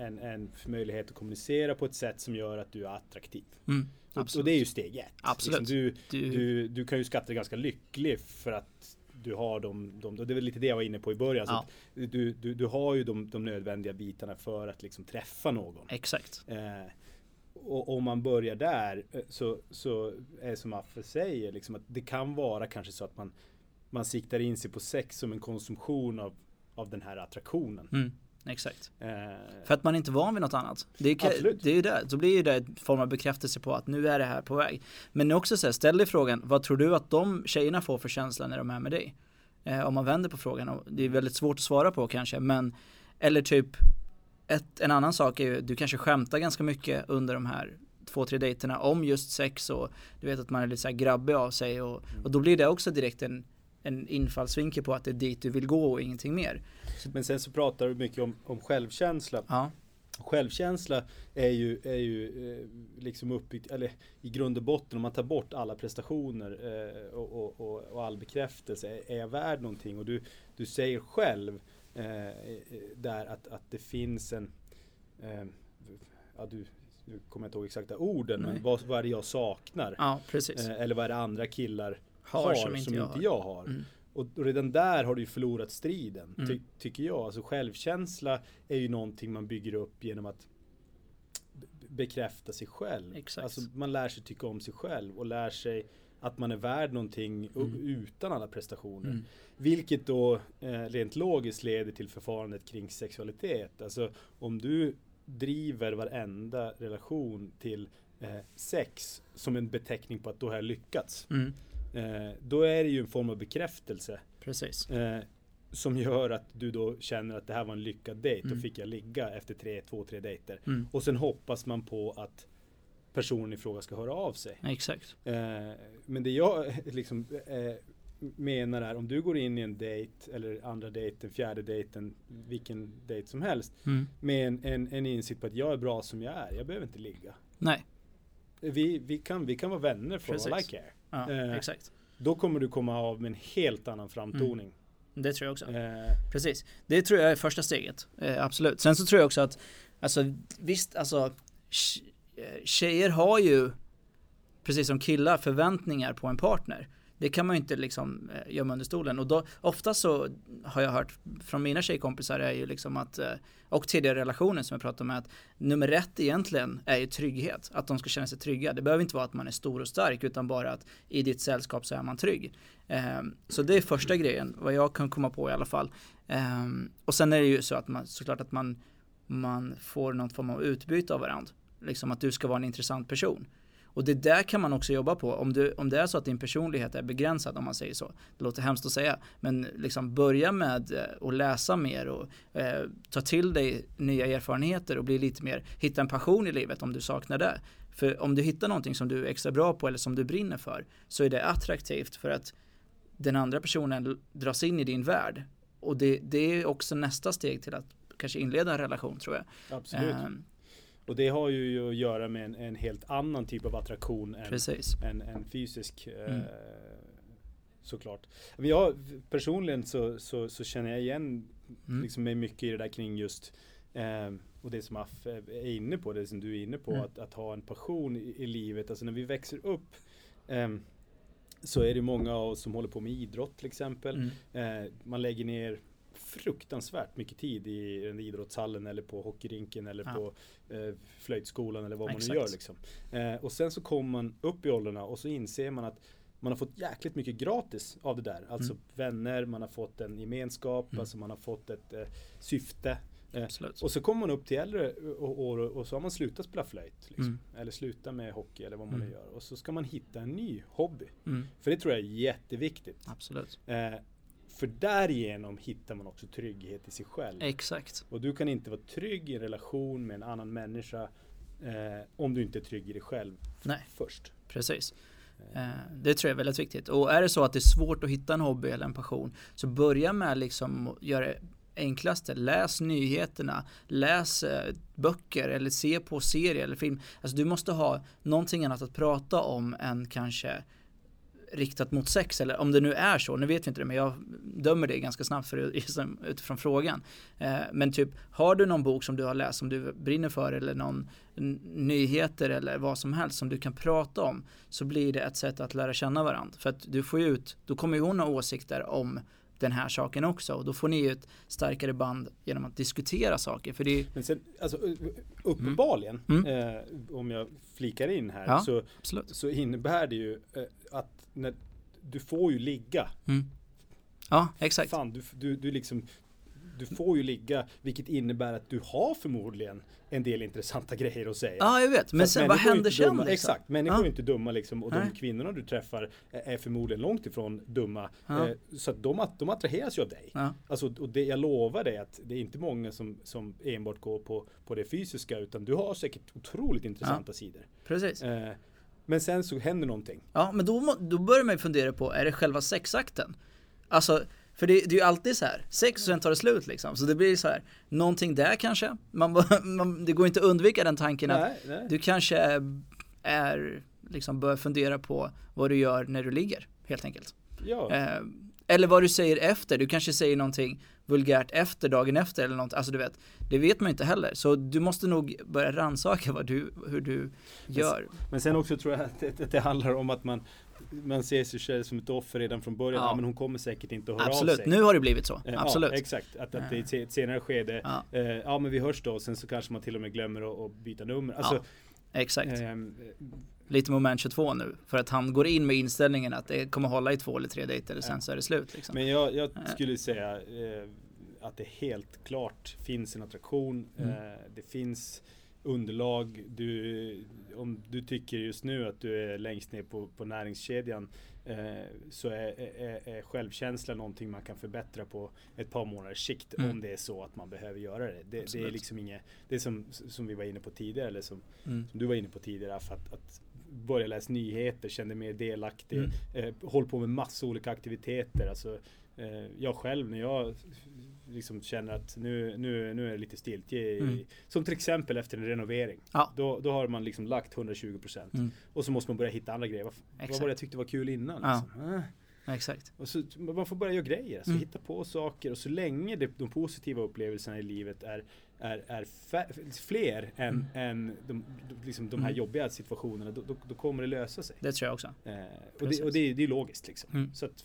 en, en möjlighet att kommunicera på ett sätt som gör att du är attraktiv. Mm, och, och, det är ju steg ett. Absolut. Liksom du, du, du, du, kan ju skatta dig ganska lycklig för att du har de, de, det väl lite det jag var inne på i början. Ja. du, du, du har ju de, de nödvändiga bitarna för att liksom träffa någon. Exakt. Eh, och om man börjar där eh, så, så är det som Affe säger, liksom att det kan vara kanske så att man, man siktar in sig på sex som en konsumtion av, av den här attraktionen. Mm. Exakt. Eh, För att man är inte van vid något annat. Det är, det är ju det. Så blir ju det en form av bekräftelse på att nu är det här på väg. Men också så här, ställ dig frågan, vad tror du att de tjejerna får för känsla när de är med dig? Eh, om man vänder på frågan, och det är väldigt svårt att svara på kanske, men eller typ ett, en annan sak är ju, du kanske skämtar ganska mycket under de här två, tre dejterna om just sex och du vet att man är lite så här grabbig av sig och, och då blir det också direkt en en infallsvinkel på att det är dit du vill gå och ingenting mer. Men sen så pratar du mycket om, om självkänsla. Ja. Självkänsla är ju, är ju eh, liksom uppbyggt, eller i grund och botten om man tar bort alla prestationer eh, och, och, och, all bekräftelse. Är jag värd någonting? Och du, du säger själv eh, eh där att, att det finns en eh, ja, du, nu kommer jag inte ihåg exakta orden, Nej. men vad, vad är det jag saknar? Ja, precis. Eller vad är det andra killar har, har som, inte, som jag inte jag har? Mm. Och, och redan där har du ju förlorat striden, mm. ty, tycker jag. Alltså självkänsla är ju någonting man bygger upp genom att bekräfta sig själv. Exakt. Alltså man lär sig tycka om sig själv och lär sig att man är värd någonting mm. utan alla prestationer. Mm. Vilket då eh, rent logiskt leder till förfarandet kring sexualitet. Alltså om du driver varenda relation till eh, sex som en beteckning på att då har jag lyckats. Mm. Eh, då är det ju en form av bekräftelse. Precis. Eh, som gör att du då känner att det här var en lyckad dejt. Mm. Då fick jag ligga efter tre, två, tre dejter. Mm. Och sen hoppas man på att personen i fråga ska höra av sig. Exakt. Eh, men det jag liksom eh, menar är om du går in i en dejt eller andra dejten, fjärde dejten, vilken dejt som helst. Mm. Med en, en, en insikt på att jag är bra som jag är. Jag behöver inte ligga. Nej. Vi, vi, kan, vi kan vara vänner för all I care. Ja, eh, exakt. Då kommer du komma av med en helt annan framtoning. Mm. Det tror jag också. Eh. Precis. Det tror jag är första steget. Eh, absolut. Sen så tror jag också att, alltså visst, alltså eh, tjejer har ju, precis som killar, förväntningar på en partner det kan man ju inte liksom eh, gömma under stolen. Och då, ofta så har jag hört från mina tjejkompisar är ju liksom att, eh, och tidigare relationer som jag pratat med, att nummer ett egentligen är ju trygghet. Att de ska känna sig trygga. Det behöver inte vara att man är stor och stark, utan bara att i ditt sällskap så är man trygg. Ehm, så det är första grejen, vad jag kan komma på i alla fall. Ehm, och sen är det ju så att man, såklart att man, man får någon form av utbyte av varandra. Liksom att du ska vara en intressant person. Och det där kan man också jobba på. Om, du, om det är så att din personlighet är begränsad, om man säger så. Det låter hemskt att säga. Men liksom börja med eh, att läsa mer och eh, ta till dig nya erfarenheter och bli lite mer, hitta en passion i livet om du saknar det. För om du hittar någonting som du är extra bra på eller som du brinner för så är det attraktivt för att den andra personen dras in i din värld. Och det, det är också nästa steg till att kanske inleda en relation tror jag. Absolut. Um, och det har ju att göra med en, en helt annan typ av attraktion än, än, än fysisk. Eh, mm. Eh, såklart. Men jag, personligen så, så, så, känner jag igen mm. liksom mig mycket i det där kring just eh, och det som Aff är inne på, det som du är inne på, mm. att, att ha en passion i, i, livet. Alltså när vi växer upp eh, så är det många av oss som håller på med idrott till exempel. Mm. Eh, man lägger ner fruktansvärt mycket tid i den idrottshallen eller på hockeyrinken eller ja. på eh, flöjtskolan eller vad Exakt. man nu gör. Liksom. Eh, och sen så kommer man upp i åldrarna och så inser man att man har fått jäkligt mycket gratis av det där. Alltså mm. vänner, man har fått en gemenskap, mm. alltså man har fått ett eh, syfte. Eh, och så kommer man upp till äldre år och, och, så har man slutat spela flöjt. Liksom. Mm. Eller slutat med hockey eller vad man nu mm. gör. Och så ska man hitta en ny hobby. Mm. För det tror jag är jätteviktigt. Absolut. Eh, för därigenom hittar man också trygghet i sig själv. Exakt. Och du kan inte vara trygg i en relation med en annan människa eh, om du inte är trygg i dig själv Nej. först. Precis. Eh, det tror jag är väldigt viktigt. Och är det så att det är svårt att hitta en hobby eller en passion så börja med liksom att göra det enklaste. Läs nyheterna, läs eh, böcker eller se på serier eller film. Alltså du måste ha någonting annat att prata om än kanske riktat mot sex eller om det nu är så, nu vet vi inte det men jag dömer det ganska snabbt för, utifrån frågan. Eh, men typ, har du någon bok som du har läst som du brinner för eller någon nyheter eller vad som helst som du kan prata om så blir det ett sätt att lära känna varandra. För att du får ju ut, då kommer ju hon ha åsikter om den här saken också och då får ni ju ett starkare band genom att diskutera saker. För det Men sen, alltså, uppenbarligen, mm. Mm. Eh, om jag flikar in här, ja, så, så innebär det ju eh, att när, du får ju ligga. Mm. Ja, exakt. Fan, du, du, du liksom du får ju ligga, vilket innebär att du har förmodligen en del intressanta grejer att säga. Ja, jag vet. Men sen vad händer sen? Liksom? Exakt, människor ja. är inte dumma liksom. Och Nej. de kvinnorna du träffar är förmodligen långt ifrån dumma. Ja. Eh, så att de, de attraheras ju av dig. Ja. Alltså, och det, jag lovar dig att det är inte många som, som enbart går på, på det fysiska. Utan du har säkert otroligt intressanta sidor. Precis. Eh, men sen så händer någonting. Ja, men då, då börjar man ju fundera på, är det själva sexakten? Alltså, För det, det är ju alltid så här, sex och sen tar det slut liksom. Så det blir så här, någonting där kanske. Man, man, det går inte att undvika den tanken Nej, att nej. du kanske är, liksom bör fundera på vad du gör när du ligger, helt enkelt. Ja. Eh, eller vad du säger efter, du kanske säger någonting vulgärt efter, dagen efter eller något, alltså du vet, det vet man inte heller. Så du måste nog börja rannsaka vad du, hur du gör. Men sen också tror jag att det, att det handlar om att man man ser sig själv som ett offer redan från början. Ja. Ja. men hon kommer säkert inte att höra av Absolut, sig. nu har det blivit så. Eh, Absolut. Ja, exakt. Att, att det ett se- ett senare skede, Ja. Eh, ja men vi hörs då. Sen så kanske man till och med glömmer att, att byta nummer. Alltså, Exakt. ehm, Lite moment 22 nu. För att han går in med inställningen att det kommer hålla i två eller tre dejter och sen så är det slut. Liksom. Men jag, jag skulle säga eh, att det helt klart finns en attraktion. Mm. Eh, det finns underlag. Du, om du tycker just nu att du är längst ner på, på näringskedjan eh, så är, är, är självkänsla någonting man kan förbättra på ett par månaders sikt Mm. om det är så att man behöver göra det. Det, det är liksom inget, det är som, som vi var inne på tidigare eller som, Mm. som du var inne på tidigare att, att börja läsa nyheter, kände mig delaktig, Mm. eh, håll på med massa olika aktiviteter. Alltså, eh, jag själv när jag liksom känner att nu, nu, nu är det lite stiltje, Mm. som till exempel efter en renovering. Ja. Då, då har man liksom lagt 120% Mm. och så måste man börja hitta andra grejer. Vad, vad var det jag tyckte var kul innan? Ja. Liksom? Äh. Exakt. Och så, man får börja göra grejer, alltså, Mm. hitta på saker och så länge det, de positiva upplevelserna i livet är, är, är fler än, än de, de, liksom de här Mm. jobbiga situationerna, då, då, då kommer det lösa sig. Det tror jag också. Eh, och det, och det, är- det är logiskt liksom. Mm. Så att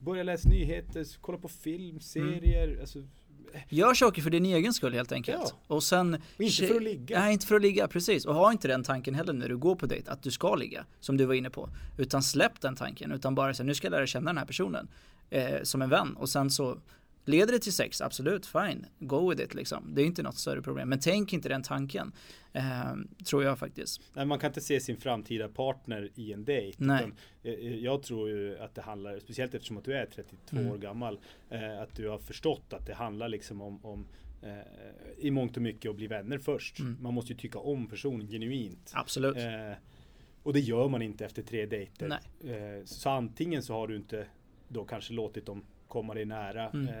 börja läsa nyheter, kolla på film, serier. Alltså, Gör saker för din egen skull helt enkelt. Ja. Och sen... och inte för att ligga. Nej, inte för att ligga, precis. Och ha inte den tanken heller när du går på dejt, att du ska ligga, som du var inne på. Utan släpp den tanken, utan bara säga nu ska jag lära känna den här personen eh, som en vän. Och sen så leder det till sex, absolut, fine, go with it liksom. Det är inte något större problem. Men tänk inte den tanken, eh, tror jag faktiskt. Nej, man kan inte se sin framtida partner i en dejt. Nej. Utan, eh, jag tror ju att det handlar, speciellt eftersom att du är 32 Mm. år gammal, eh, att du har förstått att det handlar liksom om, om eh, i mångt och mycket att bli vänner först. Mm. Man måste ju tycka om personen genuint. Absolut. Eh, och det gör man inte efter tre dejter. Nej. Så antingen så har du inte då kanske låtit dem komma dig nära Mm. eh,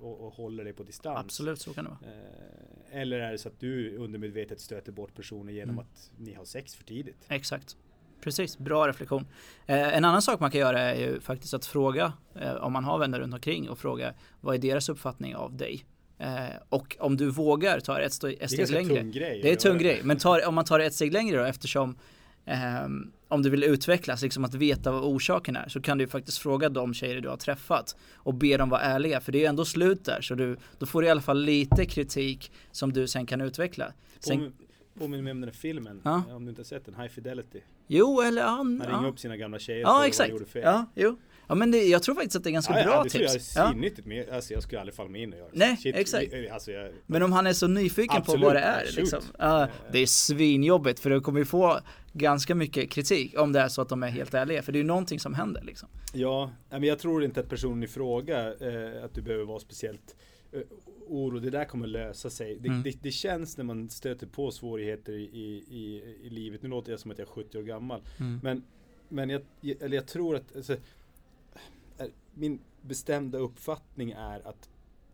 och, och håller dig på distans. Absolut, så kan det vara. Eh, eller är det så att du undermedvetet stöter bort personer genom Mm. att ni har sex för tidigt? Exakt. Precis, bra reflektion. Eh, en annan sak man kan göra är ju faktiskt att fråga, eh, om man har vänner runt omkring och fråga vad är deras uppfattning av dig? Eh, och om du vågar ta ett, steg- ett Det är längre. tung grej. Det är en tung grej, men tar, om man tar det ett steg längre då eftersom ehm, om du vill utvecklas, liksom att veta vad orsaken är, så kan du ju faktiskt fråga de tjejer du har träffat och be dem vara ärliga, för det är ju ändå slut där, så du, då får du i alla fall lite kritik som du sen kan utveckla. Sen, Påmin- Påminner mig om den här filmen, Ja. om du inte har sett den, High Fidelity. jo, eller han, Han ringer ja. upp sina gamla tjejer Ja, vad de exakt. gjorde fel. Ja, jo. Ja, men det, jag tror faktiskt att det är ganska Ja, ja, bra det tror jag är tips. Ja. svinnyttigt, men alltså, jag skulle aldrig falla mig in och göra det. Nej, Shit, exakt. Alltså, jag, Men om han är så nyfiken Absolut, på vad det ja, är liksom. Ja, det är svinjobbigt för du kommer ju få ganska mycket kritik om det är så att de är helt ärliga. För det är ju någonting som händer liksom. Ja, men jag tror inte att personen i fråga, eh, att du behöver vara speciellt eh, oro, det där kommer lösa sig. Det, Mm. det, det känns när man stöter på svårigheter i, i, i livet, nu låter jag som att jag är 70 år gammal, Mm. men, men jag, eller jag tror att, alltså, min bestämda uppfattning är att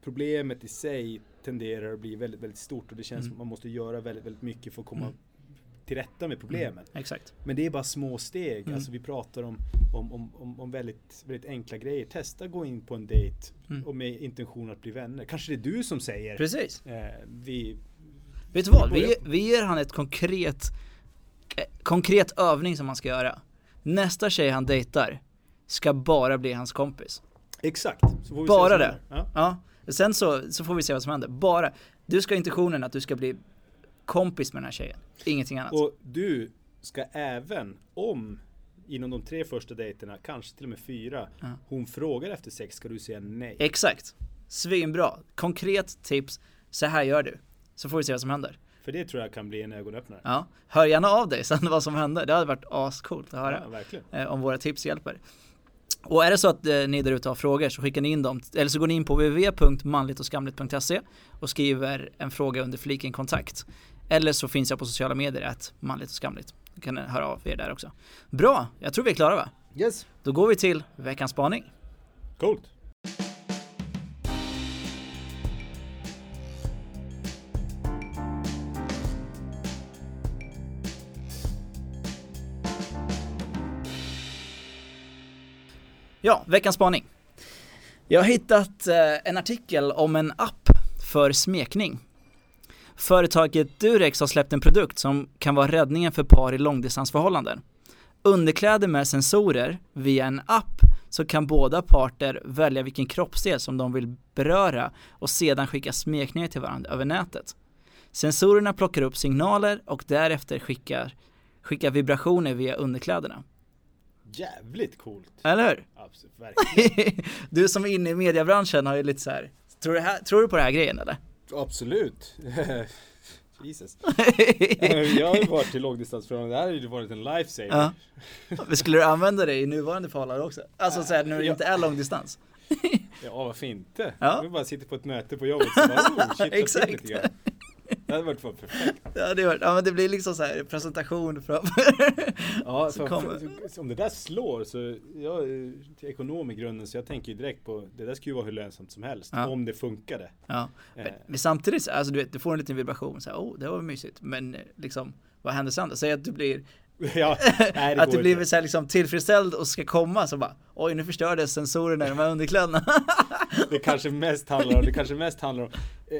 problemet i sig tenderar att bli väldigt, väldigt stort och det känns Mm. som att man måste göra väldigt, väldigt mycket för att komma Mm. till rätta med problemen. Exakt. Men det är bara små steg. Mm. Alltså vi pratar om, om, om, om, om väldigt, väldigt enkla grejer. Testa gå in på en dejt Mm. och med intention att bli vänner. Kanske det är du som säger Precis. eh, vi, Vet du vad? Vi vi ger han ett konkret, eh, konkret övning som han ska göra. Nästa tjej han dejtar ska bara bli hans kompis. Exakt. Så får vi Bara det. Ja. Ja. Sen så, så får vi se vad som händer. Bara. Du ska ha intentionen att du ska bli kompis med den här tjejen. Ingenting annat. Och du ska även om inom de tre första dejterna, kanske till och med fyra, Ja. hon frågar efter sex ska du säga nej. Exakt. Svinbra. Konkret tips. Så här gör du. Så får vi se vad som händer. För det tror jag kan bli en ögonöppnare. Ja. Hör gärna av dig sen vad som händer. Det hade varit ascoolt att höra. Ja, verkligen. eh, om våra tips hjälper. Och är det så att eh, ni där ute har frågor så skickar ni in dem, eller så går ni in på www.manligtochskamligt.se och skriver en fråga under fliken kontakt. Eller så finns jag på sociala medier, att manligt och skamligt. Då kan ni höra av er där också. Bra, jag tror vi är klara va? Yes. Då går vi till veckans spaning. Coolt. Ja, veckans spaning. Jag har hittat eh, en artikel om en app för smekning. Företaget Durex har släppt en produkt som kan vara räddningen för par i långdistansförhållanden. Underkläder med sensorer via en app så kan båda parter välja vilken kroppsdel som de vill beröra och sedan skicka smekningar till varandra över nätet. Sensorerna plockar upp signaler och därefter skickar, skickar vibrationer via underkläderna. Jävligt coolt. Eller hur? Absolut, verkligen. du som är inne i mediebranschen har ju lite så här. Tror du, här, tror du på den här grejen eller? Absolut. Jesus. jag har ju varit i långdistansförhållande, det här har ju varit en lifesaver. Ja. Men skulle du använda det i nuvarande förhållande också? Alltså såhär när det Ja. inte är långdistans? Ja, varför inte? Ja. Vi bara sitter på ett möte på jobbet så bara, oh, shit, Exakt. Det hade varit perfekt. Ja det, var, ja, men det blir liksom så här presentation framför. Ja, Så så kommer- om det där slår så, jag är ekonom i grunden så jag tänker ju direkt på, det där ska ju vara hur lönsamt som helst. Ja. Om det funkade. Ja. Eh, Men, men samtidigt, så- alltså du vet, du får en liten vibration så här, oh det var mysigt. Men liksom, vad händer sen? Säg att du blir, ja, nej, det att du blir så här, liksom tillfredsställd och ska komma så bara, oj nu förstördes sensorerna i de här underkläderna. Det kanske mest handlar om, det kanske mest handlar om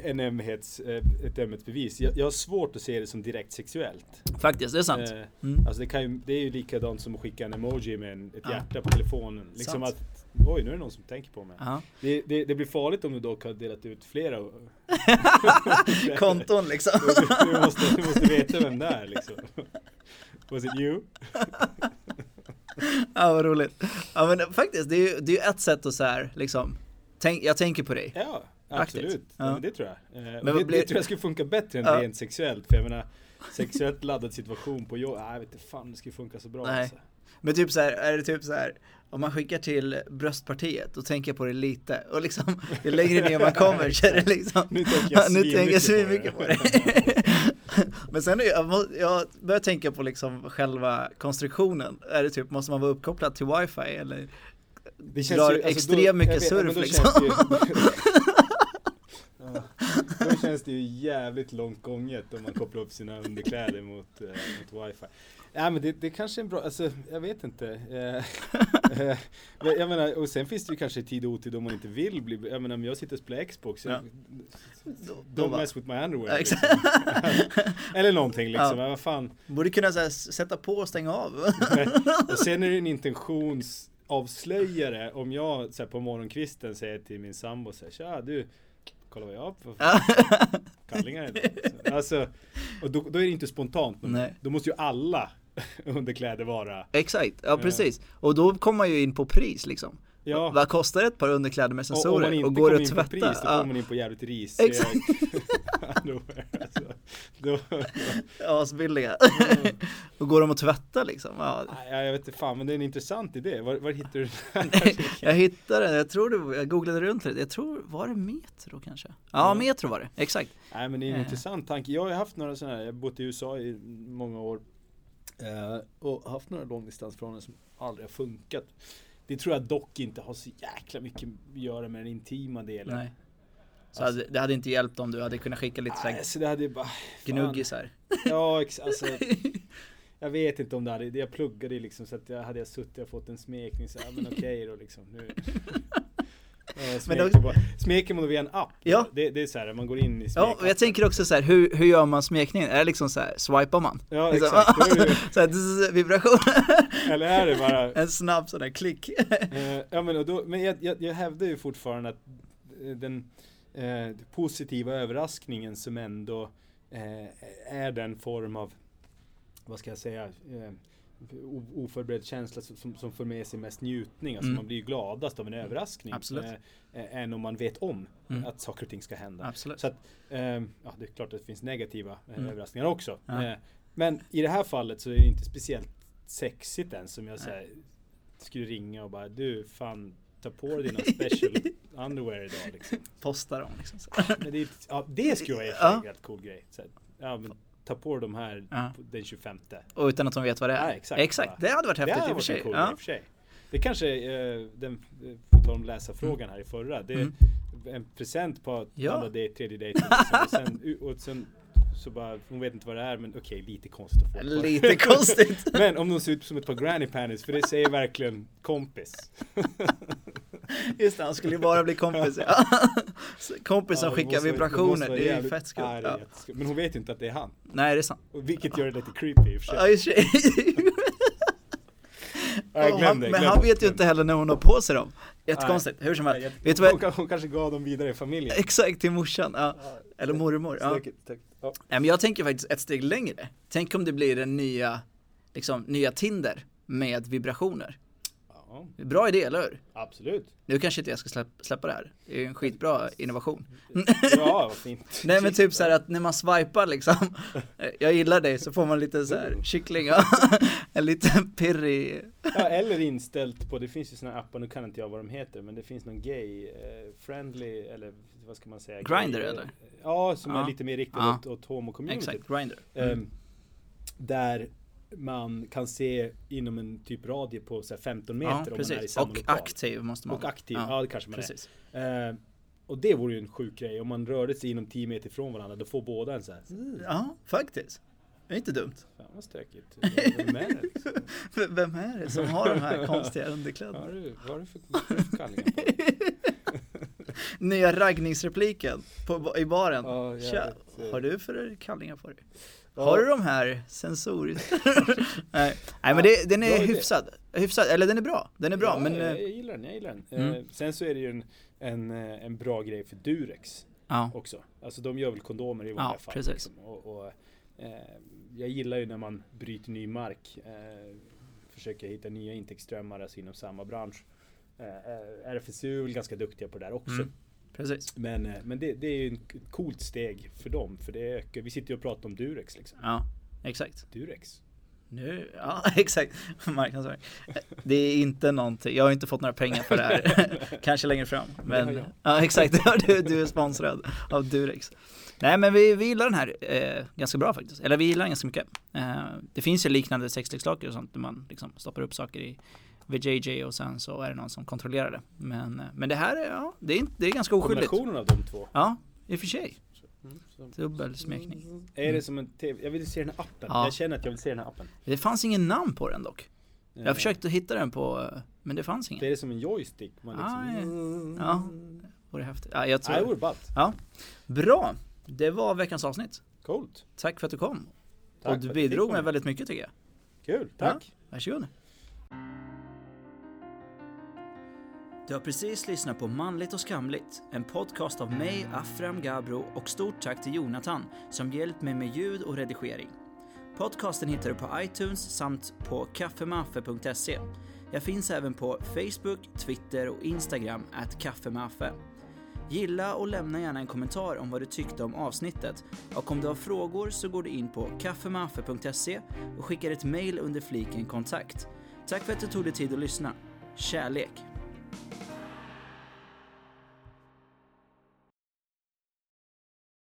en ömhets, eh, ett ömhetsbevis. Jag, jag har svårt att se det som direkt sexuellt. Faktiskt, det är sant. Eh, Mm. Alltså det, kan ju, det är ju likadant som att skicka en emoji med en, ett Ja. hjärta på telefonen. Liksom Sant. att, oj nu är det någon som tänker på mig. Det, det, det blir farligt om du dock har delat ut flera. Konton liksom. du, du, måste, du måste veta vem det är liksom. Was it you? Ja vad roligt. Ja men faktiskt, det är ju det är ett sätt att så här, liksom, tänk, jag tänker på dig. Ja, absolut. Ja. Men det tror jag. Eh, vad det, blir- det tror jag skulle funka bättre än Ja. rent sexuellt. För jag menar, sexuellt laddad situation på jobb, nej jag vet inte fan det skulle funka så bra Nej. alltså. Men typ så här, är det typ så här om man skickar till bröstpartiet, då tänker jag på det lite och liksom ju längre ner man kommer så är det liksom Nu tänker jag svinmycket svinmycket på på det. Men sen jag, jag börjar tänka på liksom själva konstruktionen. Är det typ, måste man vara uppkopplad till wifi eller? Det Drar extremt mycket vet, surf, liksom. Känns det ju, ja, då känns det ju jävligt långt gånget om man kopplar upp sina underkläder mot, eh, mot wifi. Ja men det, det kanske är en bra, alltså jag vet inte. Eh, eh, jag menar, och sen finns det ju kanske tid och otid om man inte vill bli, jag menar om jag sitter och spelar Xbox, Ja. jag, då don't mess with my underwear. Liksom. Eller någonting liksom, Ja. vad fan. borde kunna här, sätta på och stänga av. Och sen är det en intentionsavslöjare om jag så här, på morgonkvisten säger till min sambo så här, Tja du, kolla vad jag har på kallingar idag. Så, Alltså, och då, då är det inte spontant. Nej. Då måste ju alla underkläder vara Exakt, ja precis. Och då kommer man ju in på pris liksom. Ja, Vad kostar ett par underkläder med och om man sensorer? inte Och, går kommer det in att på tvätta? pris, då kommer man in på jävligt risiga Exakt. Asbilliga. och går de att tvätta liksom? Ja. nej, jag vet inte fan, men det är en intressant idé. Var, var hittar du den här Jag hittade den, jag tror det, jag googlade runt lite, jag tror, var det Metro kanske? Ja, Ja. Metro var det, exakt. Nej men det är en Eh. intressant tanke. Jag har haft några sådana här, jag har bott i USA i många år. Eh, och haft några långdistansförhållanden som aldrig har funkat. Det tror jag dock inte har så jäkla mycket att göra med den intima delen. Nej. Så Alltså- hade, det hade inte hjälpt om du hade kunnat skicka lite såhär så det hade bara... fan. gnuggisar. Ja, ex- alltså. Jag vet inte om det hade, jag pluggade ju liksom så att jag hade jag suttit och fått en smekning så ja men okej då liksom. Nu. Eh, man då via en app? Ja. Det, det är så här, man går in i Ja, smekappen. och jag tänker också så här, hur, hur gör man smekningen? Är det liksom så här, swipar man? Ja liksom, exakt, så här, vibration. eller är det bara en snabb sån där klick. Eh, ja men, och då, men jag, jag, jag hävdar ju fortfarande att den eh, positiva överraskningen som ändå eh, är den form av, vad ska jag säga, eh, oförberedd känsla som- som, för med sig mest njutning. Alltså Mm. man blir ju gladast av en överraskning. Absolut. Eh, eh, än om man vet om Mm. att saker och ting ska hända. Absolut. Så att, ehm, ja det är klart att det finns negativa eh, Mm. överraskningar också. Ja. Eh, men i det här fallet så är det inte speciellt sexigt än som jag säger skulle ringa och bara du fan ta på dig dina special underwear idag liksom. Posta dem liksom. Så. Men det, är, ja, det skulle vara en rätt cool grej. Så, ja, men, ta på dig de här Ja. den 25. Och utan att de vet vad det är. Ja, exakt. exakt. Det hade varit Det häftigt hade i och för varit cool Ja. i och för sig. Det kanske, eh, den, eh, på tal om läsarfrågan här i förra. Det är Mm. en present på Ja. andra dejt, tredje dejten. Liksom. Och sen, så bara, hon vet inte vad det är men okej, lite konstigt att få. Lite konstigt. Men om de ser ut som ett par granny panties, för det säger verkligen kompis. Just det, han skulle ju bara bli kompis. Ja. Kompis som Ja, det skickar vibrationer, det är ju fett skumt. Ja, det. Men hon vet ju inte att det är han. Nej, det är sant. Vilket gör det lite creepy i och för sig. Ja, glömde, han, jag men han vet ju inte heller när hon har på sig dem. Jättekonstigt, hur som helst. jag- Vet du vad? hon, kan- hon kanske gav dem vidare i familjen. Exakt, till morsan. Ja. Eller mormor. Ja. Ja. Nej, men jag tänker faktiskt ett steg längre. Tänk om det blir den nya, liksom, nya Tinder med vibrationer. Ja, Bra idé, eller hur? absolut. Nu kanske inte jag ska släppa, släppa det här. Det är en skitbra innovation. Ja, vad fint. Nej men typ så här att när man swipar liksom, jag gillar dig, så får man lite så här kyckling en liten pirrig, Ja, eller inställt på, det finns ju såna appar, nu kan inte jag vad de heter, men det finns någon gay eh, friendly, eller vad ska man säga? Grindr, Gay, eh, eller? Ja, som Ja. är lite mer riktad Ja. åt, åt homo-community. exakt, grinder. Ehm, där man kan se inom en typ radie på så här 15 meter Ja, om man är i samma Och lokal. aktiv måste man Och aktiv, ja, det kanske man precis. är. Ehm, och det vore ju en sjuk grej om man rörde sig inom 10 meter ifrån varandra, då får båda en så här. Ja, faktiskt. Det är inte dumt. Fan vad stökigt. Vem är det? liksom? Vem är det som har de här konstiga underkläderna? vad har du för, vad har du för kallingar på? Nya raggningsrepliken på, i baren. Ja, Tja, eh. har du för kallingar på dig? Har du de här sensoriskt? Nej. Nej men det, den är hyfsad. hyfsad, eller den är bra. Den är bra ja, men jag, eh, jag gillar den, jag gillar den. Mm. Eh, sen så är det ju en, en, eh, en bra grej för Durex ja. också. Alltså de gör väl kondomer i vanliga Ja, fall. precis. Liksom. Och, och, eh, jag gillar ju när man bryter ny mark. Eh, försöker hitta nya intäktsströmmar alltså inom samma bransch. RFSU är väl ganska duktiga på det där också. Mm. Precis. Men, eh, men det, det är ju ett coolt steg för dem. För det ökar, vi sitter ju och pratar om Durex liksom. Ja, exakt. Durex. Nu, ja exakt. Marknadsföring. Det är inte någonting, jag har inte fått några pengar för det här. Kanske längre fram. Men, ja exakt, du, du är sponsrad av Durex. Nej men vi, vi gillar den här eh, ganska bra faktiskt. Eller vi gillar den ganska mycket. Eh, det finns ju liknande sexleksaker och sånt där man liksom stoppar upp saker i VJJ och sen så är det någon som kontrollerar det. Men, eh, men det här är, ja, det är, inte- det är ganska oskyldigt. Kombinationen av de två. Ja, i och för sig. Så- Dubbelsmekning. Är det som en tv? Jag vill se den här appen. Ja. Jag känner att jag vill se den här appen. Det fanns ingen namn på den dock. Jag försökte hitta den på, eh, men det fanns Det ingen. är som en joystick. Man Ah, liksom... Ja, vore häftigt. Ja, jag Nej, det tror. vore ballt. Ja, bra. Det var veckans avsnitt. Coolt. Tack för att du kom. Tack och du bidrog med väldigt mycket tycker jag. Kul, tack. Varsågod. Du har precis lyssnat på Manligt och skamligt, en podcast av mig, Afram Gabro och stort tack till Jonathan som hjälpt mig med ljud och redigering. Podcasten hittar du på iTunes samt på kaffemaffe.se. Jag finns även på Facebook, Twitter och Instagram at kaffemaffe. Gilla och lämna gärna en kommentar om vad du tyckte om avsnittet och om du har frågor så går du in på kaffemaffe.se och skickar ett mail under fliken kontakt. Tack för att du tog dig tid att lyssna. Kärlek!